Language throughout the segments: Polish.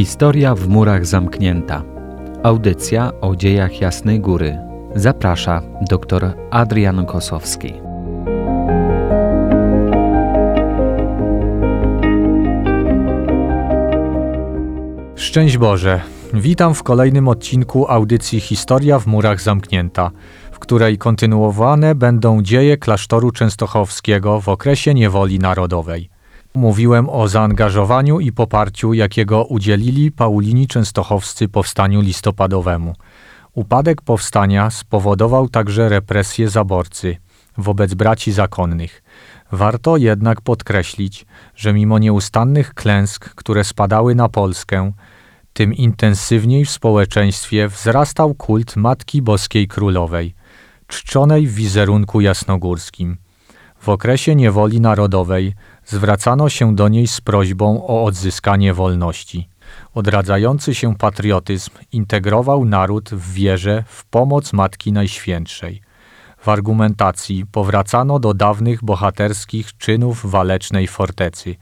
Historia w murach zamknięta. Audycja o dziejach Jasnej Góry. Zaprasza dr Adrian Kosowski. Szczęść Boże. Witam w kolejnym odcinku audycji Historia w murach zamknięta, w której kontynuowane będą dzieje klasztoru częstochowskiego w okresie niewoli narodowej. Mówiłem o zaangażowaniu i poparciu, jakiego udzielili Paulini Częstochowscy powstaniu listopadowemu. Upadek powstania spowodował także represje zaborcy wobec braci zakonnych. Warto jednak podkreślić, że mimo nieustannych klęsk, które spadały na Polskę, tym intensywniej w społeczeństwie wzrastał kult Matki Boskiej Królowej, czczonej w wizerunku jasnogórskim. W okresie niewoli narodowej zwracano się do niej z prośbą o odzyskanie wolności. Odradzający się patriotyzm integrował naród w wierze w pomoc Matki Najświętszej. W argumentacji powracano do dawnych bohaterskich czynów walecznej fortecy,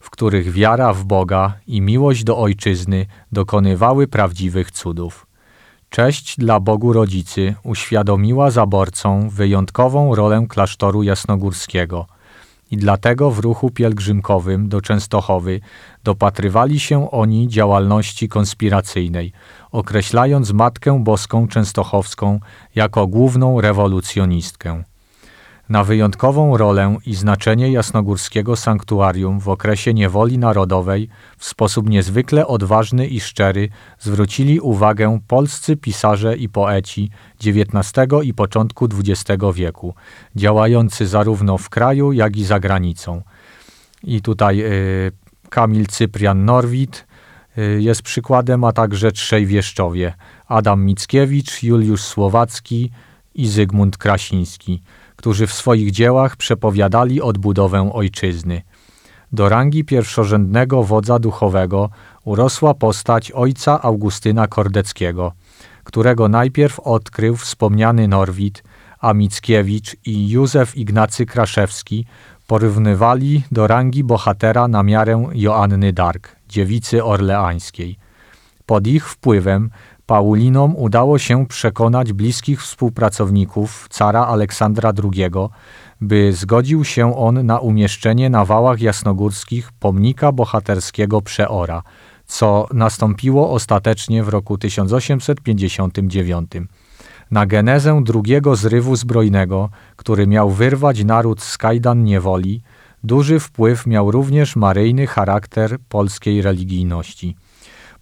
w których wiara w Boga i miłość do Ojczyzny dokonywały prawdziwych cudów. Cześć dla Bogu Rodzicy uświadomiła zaborcom wyjątkową rolę klasztoru jasnogórskiego i dlatego w ruchu pielgrzymkowym do Częstochowy dopatrywali się oni działalności konspiracyjnej, określając Matkę Boską Częstochowską jako główną rewolucjonistkę na wyjątkową rolę i znaczenie jasnogórskiego sanktuarium w okresie niewoli narodowej w sposób niezwykle odważny i szczery zwrócili uwagę polscy pisarze i poeci XIX i początku XX wieku, działający zarówno w kraju, jak i za granicą. I tutaj y, Kamil Cyprian Norwid y, jest przykładem, a także trzej wieszczowie: Adam Mickiewicz, Juliusz Słowacki i Zygmunt Krasiński którzy w swoich dziełach przepowiadali odbudowę ojczyzny. Do rangi pierwszorzędnego wodza duchowego urosła postać ojca Augustyna Kordeckiego, którego najpierw odkrył wspomniany Norwid, a Mickiewicz i Józef Ignacy Kraszewski porównywali do rangi bohatera na miarę Joanny Dark, dziewicy orleańskiej. Pod ich wpływem Paulinom udało się przekonać bliskich współpracowników cara Aleksandra II, by zgodził się on na umieszczenie na wałach jasnogórskich pomnika bohaterskiego Przeora, co nastąpiło ostatecznie w roku 1859. Na genezę drugiego zrywu zbrojnego, który miał wyrwać naród z kajdan niewoli, duży wpływ miał również maryjny charakter polskiej religijności.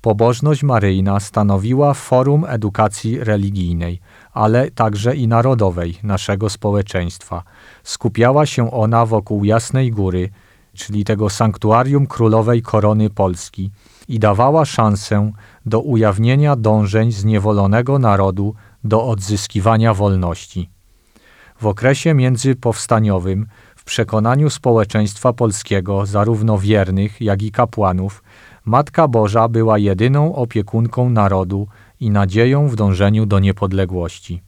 Pobożność maryjna stanowiła forum edukacji religijnej, ale także i narodowej naszego społeczeństwa. Skupiała się ona wokół Jasnej Góry, czyli tego sanktuarium królowej korony Polski i dawała szansę do ujawnienia dążeń zniewolonego narodu do odzyskiwania wolności. W okresie międzypowstaniowym, w przekonaniu społeczeństwa polskiego, zarówno wiernych, jak i kapłanów, Matka Boża była jedyną opiekunką narodu i nadzieją w dążeniu do niepodległości.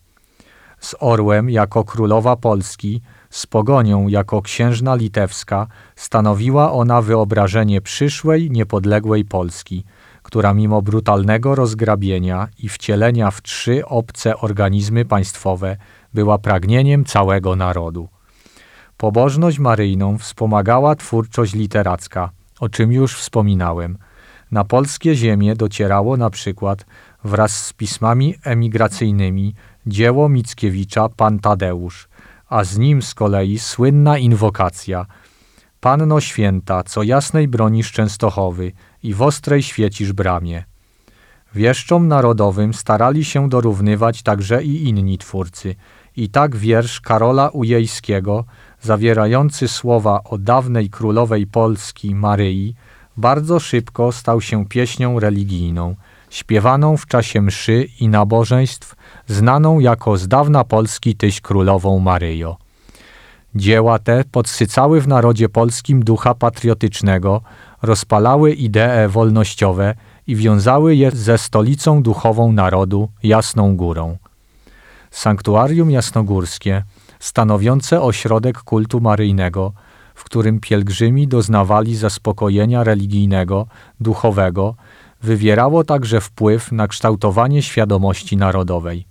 Z orłem jako królowa Polski, z pogonią jako księżna litewska stanowiła ona wyobrażenie przyszłej, niepodległej Polski, która mimo brutalnego rozgrabienia i wcielenia w trzy obce organizmy państwowe była pragnieniem całego narodu. Pobożność maryjną wspomagała twórczość literacka – o czym już wspominałem. Na polskie ziemie docierało na przykład wraz z pismami emigracyjnymi dzieło Mickiewicza Pan Tadeusz, a z nim z kolei słynna inwokacja Panno Święta, co jasnej bronisz Częstochowy i w ostrej świecisz bramie. Wieszczom narodowym starali się dorównywać także i inni twórcy. I tak wiersz Karola Ujejskiego, zawierający słowa o dawnej królowej Polski Maryi, bardzo szybko stał się pieśnią religijną, śpiewaną w czasie mszy i nabożeństw, znaną jako z dawna Polski tyś królową Maryjo. Dzieła te podsycały w narodzie polskim ducha patriotycznego, rozpalały idee wolnościowe i wiązały je ze stolicą duchową narodu, Jasną Górą. Sanktuarium Jasnogórskie, stanowiące ośrodek kultu maryjnego, w którym pielgrzymi doznawali zaspokojenia religijnego, duchowego, wywierało także wpływ na kształtowanie świadomości narodowej.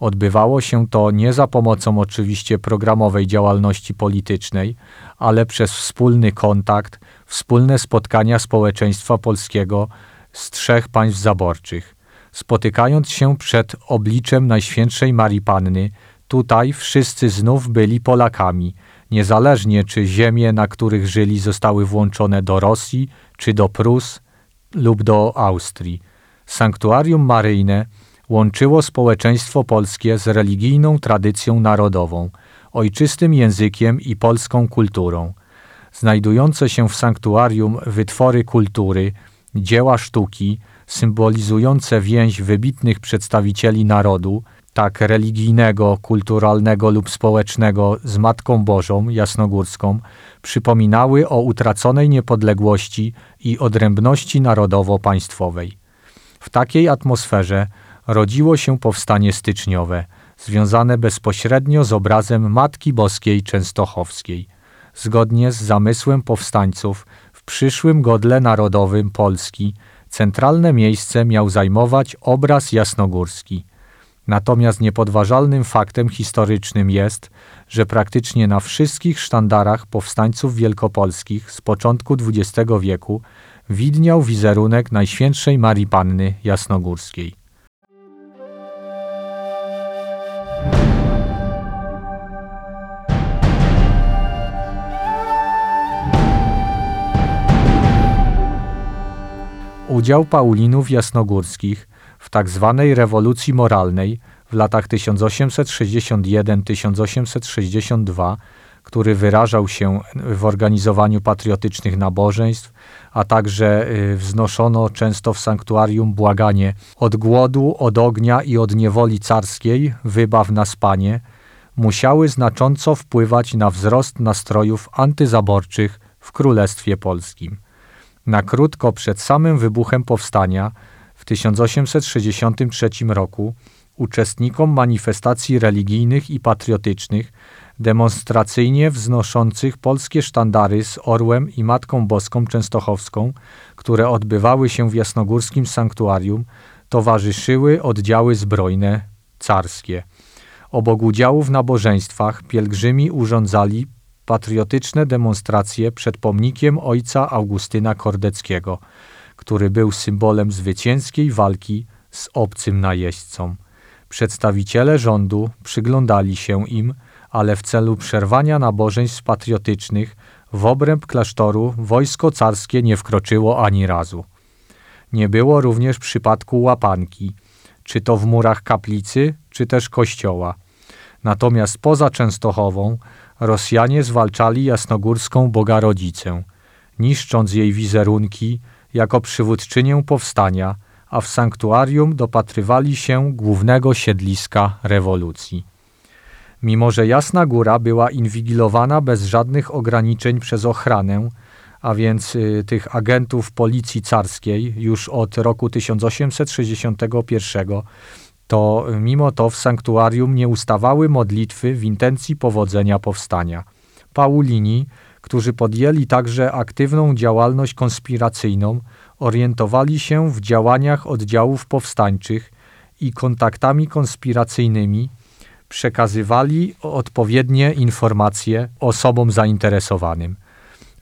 Odbywało się to nie za pomocą oczywiście programowej działalności politycznej, ale przez wspólny kontakt, wspólne spotkania społeczeństwa polskiego z trzech państw zaborczych. Spotykając się przed obliczem Najświętszej Marii Panny, tutaj wszyscy znów byli Polakami, niezależnie czy ziemie, na których żyli, zostały włączone do Rosji, czy do Prus, lub do Austrii. Sanktuarium maryjne łączyło społeczeństwo polskie z religijną tradycją narodową, ojczystym językiem i polską kulturą. Znajdujące się w sanktuarium wytwory kultury, dzieła sztuki, symbolizujące więź wybitnych przedstawicieli narodu, tak religijnego, kulturalnego lub społecznego z Matką Bożą Jasnogórską, przypominały o utraconej niepodległości i odrębności narodowo-państwowej. W takiej atmosferze rodziło się powstanie styczniowe, związane bezpośrednio z obrazem Matki Boskiej Częstochowskiej. Zgodnie z zamysłem powstańców, w przyszłym godle narodowym Polski centralne miejsce miał zajmować obraz jasnogórski – Natomiast niepodważalnym faktem historycznym jest, że praktycznie na wszystkich sztandarach powstańców wielkopolskich z początku XX wieku widniał wizerunek Najświętszej Marii Panny Jasnogórskiej. Udział Paulinów Jasnogórskich w. Tak rewolucji moralnej w latach 1861-1862, który wyrażał się w organizowaniu patriotycznych nabożeństw, a także y, wznoszono często w sanktuarium błaganie od głodu, od ognia i od niewoli carskiej, wybaw na spanie, musiały znacząco wpływać na wzrost nastrojów antyzaborczych w Królestwie Polskim. Na krótko przed samym wybuchem powstania w 1863 roku uczestnikom manifestacji religijnych i patriotycznych, demonstracyjnie wznoszących polskie sztandary z Orłem i Matką Boską Częstochowską, które odbywały się w jasnogórskim sanktuarium, towarzyszyły oddziały zbrojne carskie. Obok udziału w nabożeństwach pielgrzymi urządzali patriotyczne demonstracje przed pomnikiem ojca Augustyna Kordeckiego – który był symbolem zwycięskiej walki z obcym najeźdźcą. Przedstawiciele rządu przyglądali się im, ale w celu przerwania nabożeństw patriotycznych w obręb klasztoru wojsko carskie nie wkroczyło ani razu. Nie było również przypadku łapanki, czy to w murach kaplicy, czy też kościoła. Natomiast poza Częstochową Rosjanie zwalczali jasnogórską Bogarodzicę, niszcząc jej wizerunki, jako przywódczynię powstania, a w sanktuarium dopatrywali się głównego siedliska rewolucji. Mimo, że Jasna Góra była inwigilowana bez żadnych ograniczeń przez ochranę, a więc y, tych agentów policji carskiej już od roku 1861, to mimo to w sanktuarium nie ustawały modlitwy w intencji powodzenia powstania. Paulini którzy podjęli także aktywną działalność konspiracyjną, orientowali się w działaniach oddziałów powstańczych i kontaktami konspiracyjnymi przekazywali odpowiednie informacje osobom zainteresowanym.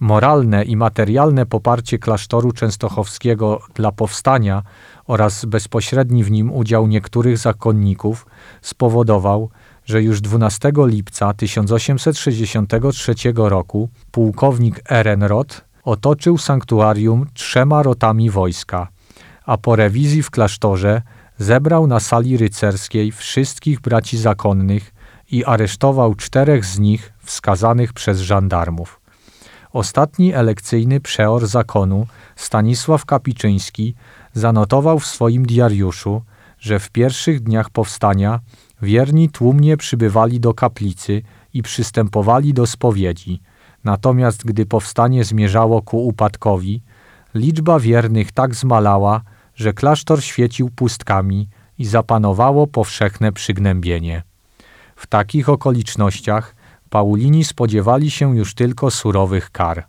Moralne i materialne poparcie klasztoru częstochowskiego dla powstania oraz bezpośredni w nim udział niektórych zakonników spowodował, że już 12 lipca 1863 roku pułkownik Ehrenroth otoczył sanktuarium trzema rotami wojska, a po rewizji w klasztorze zebrał na sali rycerskiej wszystkich braci zakonnych i aresztował czterech z nich wskazanych przez żandarmów. Ostatni elekcyjny przeor zakonu, Stanisław Kapiczyński, zanotował w swoim diariuszu, że w pierwszych dniach powstania Wierni tłumnie przybywali do kaplicy i przystępowali do spowiedzi, natomiast gdy powstanie zmierzało ku upadkowi, liczba wiernych tak zmalała, że klasztor świecił pustkami i zapanowało powszechne przygnębienie. W takich okolicznościach Paulini spodziewali się już tylko surowych kar.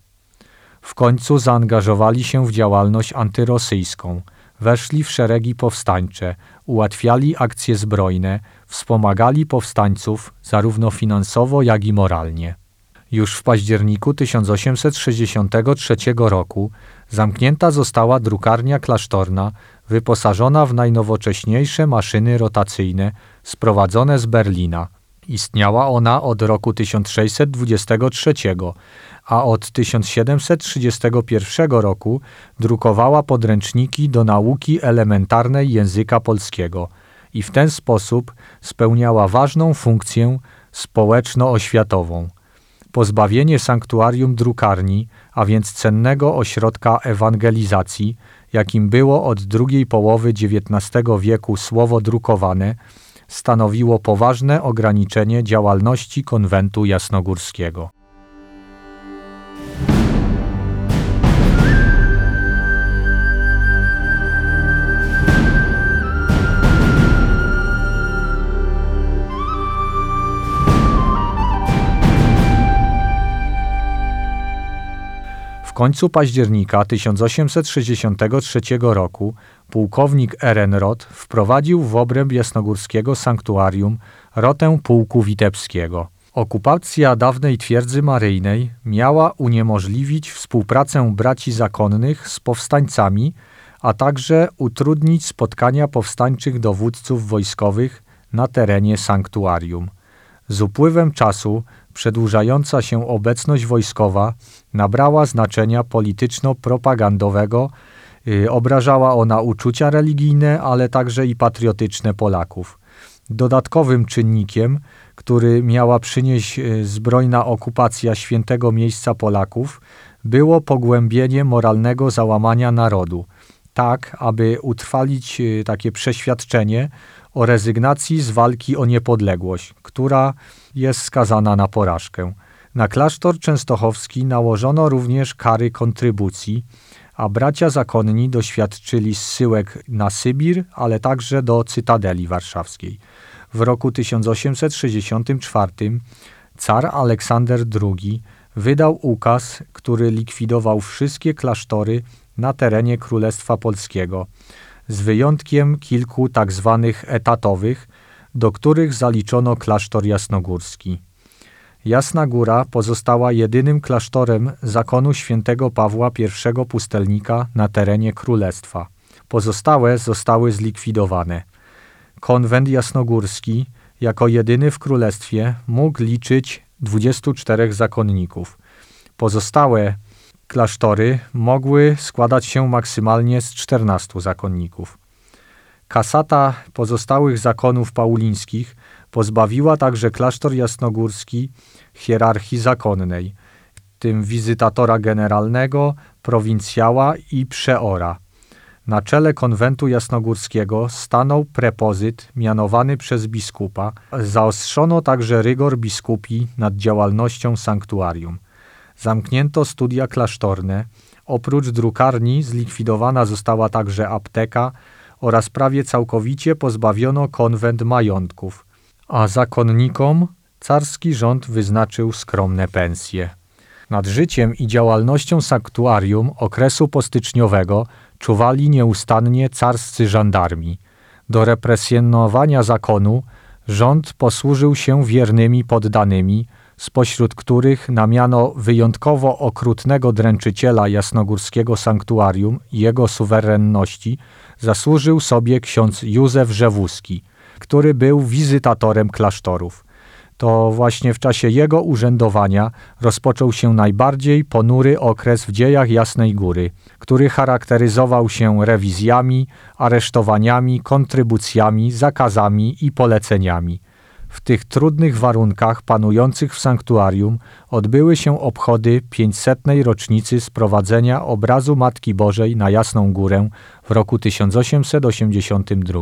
W końcu zaangażowali się w działalność antyrosyjską, weszli w szeregi powstańcze, ułatwiali akcje zbrojne, wspomagali powstańców zarówno finansowo, jak i moralnie. Już w październiku 1863 roku zamknięta została drukarnia klasztorna, wyposażona w najnowocześniejsze maszyny rotacyjne sprowadzone z Berlina. Istniała ona od roku 1623, a od 1731 roku drukowała podręczniki do nauki elementarnej języka polskiego i w ten sposób spełniała ważną funkcję społeczno-oświatową. Pozbawienie sanktuarium drukarni, a więc cennego ośrodka ewangelizacji, jakim było od drugiej połowy XIX wieku słowo drukowane, stanowiło poważne ograniczenie działalności konwentu jasnogórskiego. W końcu października 1863 roku pułkownik Ehrenroth wprowadził w obręb jasnogórskiego sanktuarium rotę pułku witebskiego. Okupacja dawnej twierdzy maryjnej miała uniemożliwić współpracę braci zakonnych z powstańcami, a także utrudnić spotkania powstańczych dowódców wojskowych na terenie sanktuarium. Z upływem czasu przedłużająca się obecność wojskowa nabrała znaczenia polityczno-propagandowego, yy, obrażała ona uczucia religijne, ale także i patriotyczne Polaków. Dodatkowym czynnikiem, który miała przynieść yy, zbrojna okupacja świętego miejsca Polaków, było pogłębienie moralnego załamania narodu, tak aby utrwalić yy, takie przeświadczenie o rezygnacji z walki o niepodległość, która jest skazana na porażkę. Na klasztor częstochowski nałożono również kary kontrybucji, a bracia zakonni doświadczyli zsyłek na Sybir, ale także do Cytadeli Warszawskiej. W roku 1864 car Aleksander II wydał ukaz, który likwidował wszystkie klasztory na terenie Królestwa Polskiego, z wyjątkiem kilku tak zwanych etatowych, do których zaliczono klasztor jasnogórski. Jasna Góra pozostała jedynym klasztorem zakonu świętego Pawła I pustelnika na terenie królestwa. Pozostałe zostały zlikwidowane. Konwent jasnogórski, jako jedyny w królestwie, mógł liczyć 24 zakonników. Pozostałe klasztory mogły składać się maksymalnie z 14 zakonników. Kasata pozostałych zakonów paulińskich pozbawiła także klasztor jasnogórski hierarchii zakonnej, w tym wizytatora generalnego, prowincjała i przeora. Na czele konwentu jasnogórskiego stanął prepozyt mianowany przez biskupa. Zaostrzono także rygor biskupi nad działalnością sanktuarium. Zamknięto studia klasztorne. Oprócz drukarni zlikwidowana została także apteka oraz prawie całkowicie pozbawiono konwent majątków, a zakonnikom carski rząd wyznaczył skromne pensje. Nad życiem i działalnością sanktuarium okresu postyczniowego czuwali nieustannie carscy żandarmi. Do represjonowania zakonu rząd posłużył się wiernymi poddanymi, spośród których na miano wyjątkowo okrutnego dręczyciela jasnogórskiego sanktuarium i jego suwerenności zasłużył sobie ksiądz Józef Rzewuski, który był wizytatorem klasztorów. To właśnie w czasie jego urzędowania rozpoczął się najbardziej ponury okres w dziejach Jasnej Góry, który charakteryzował się rewizjami, aresztowaniami, kontrybucjami, zakazami i poleceniami – w tych trudnych warunkach panujących w sanktuarium odbyły się obchody 500. rocznicy sprowadzenia obrazu Matki Bożej na Jasną Górę w roku 1882.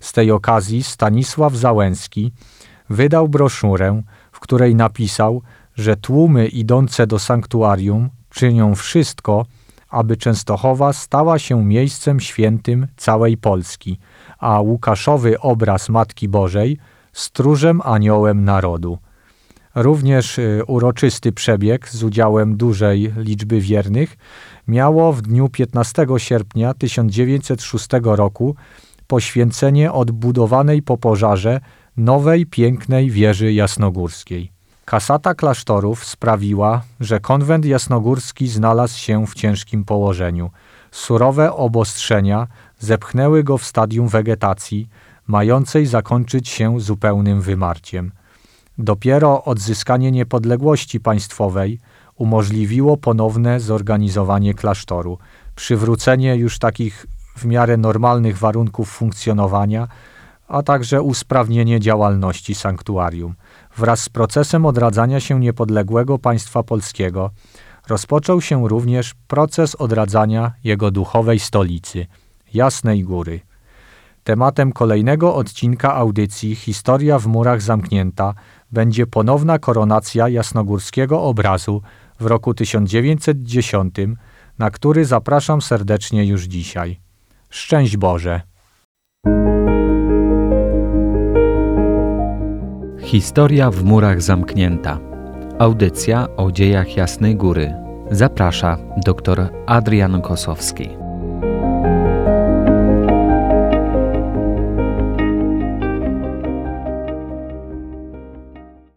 Z tej okazji Stanisław Załęski wydał broszurę, w której napisał, że tłumy idące do sanktuarium czynią wszystko, aby Częstochowa stała się miejscem świętym całej Polski, a Łukaszowy obraz Matki Bożej – stróżem aniołem narodu. Również y, uroczysty przebieg z udziałem dużej liczby wiernych miało w dniu 15 sierpnia 1906 roku poświęcenie odbudowanej po pożarze nowej pięknej wieży jasnogórskiej. Kasata klasztorów sprawiła, że konwent jasnogórski znalazł się w ciężkim położeniu. Surowe obostrzenia zepchnęły go w stadium wegetacji, mającej zakończyć się zupełnym wymarciem. Dopiero odzyskanie niepodległości państwowej umożliwiło ponowne zorganizowanie klasztoru, przywrócenie już takich w miarę normalnych warunków funkcjonowania, a także usprawnienie działalności sanktuarium. Wraz z procesem odradzania się niepodległego państwa polskiego rozpoczął się również proces odradzania jego duchowej stolicy, Jasnej Góry. Tematem kolejnego odcinka audycji Historia w murach zamknięta będzie ponowna koronacja jasnogórskiego obrazu w roku 1910, na który zapraszam serdecznie już dzisiaj. Szczęść Boże! Historia w murach zamknięta. Audycja o dziejach Jasnej Góry. Zaprasza dr Adrian Kosowski.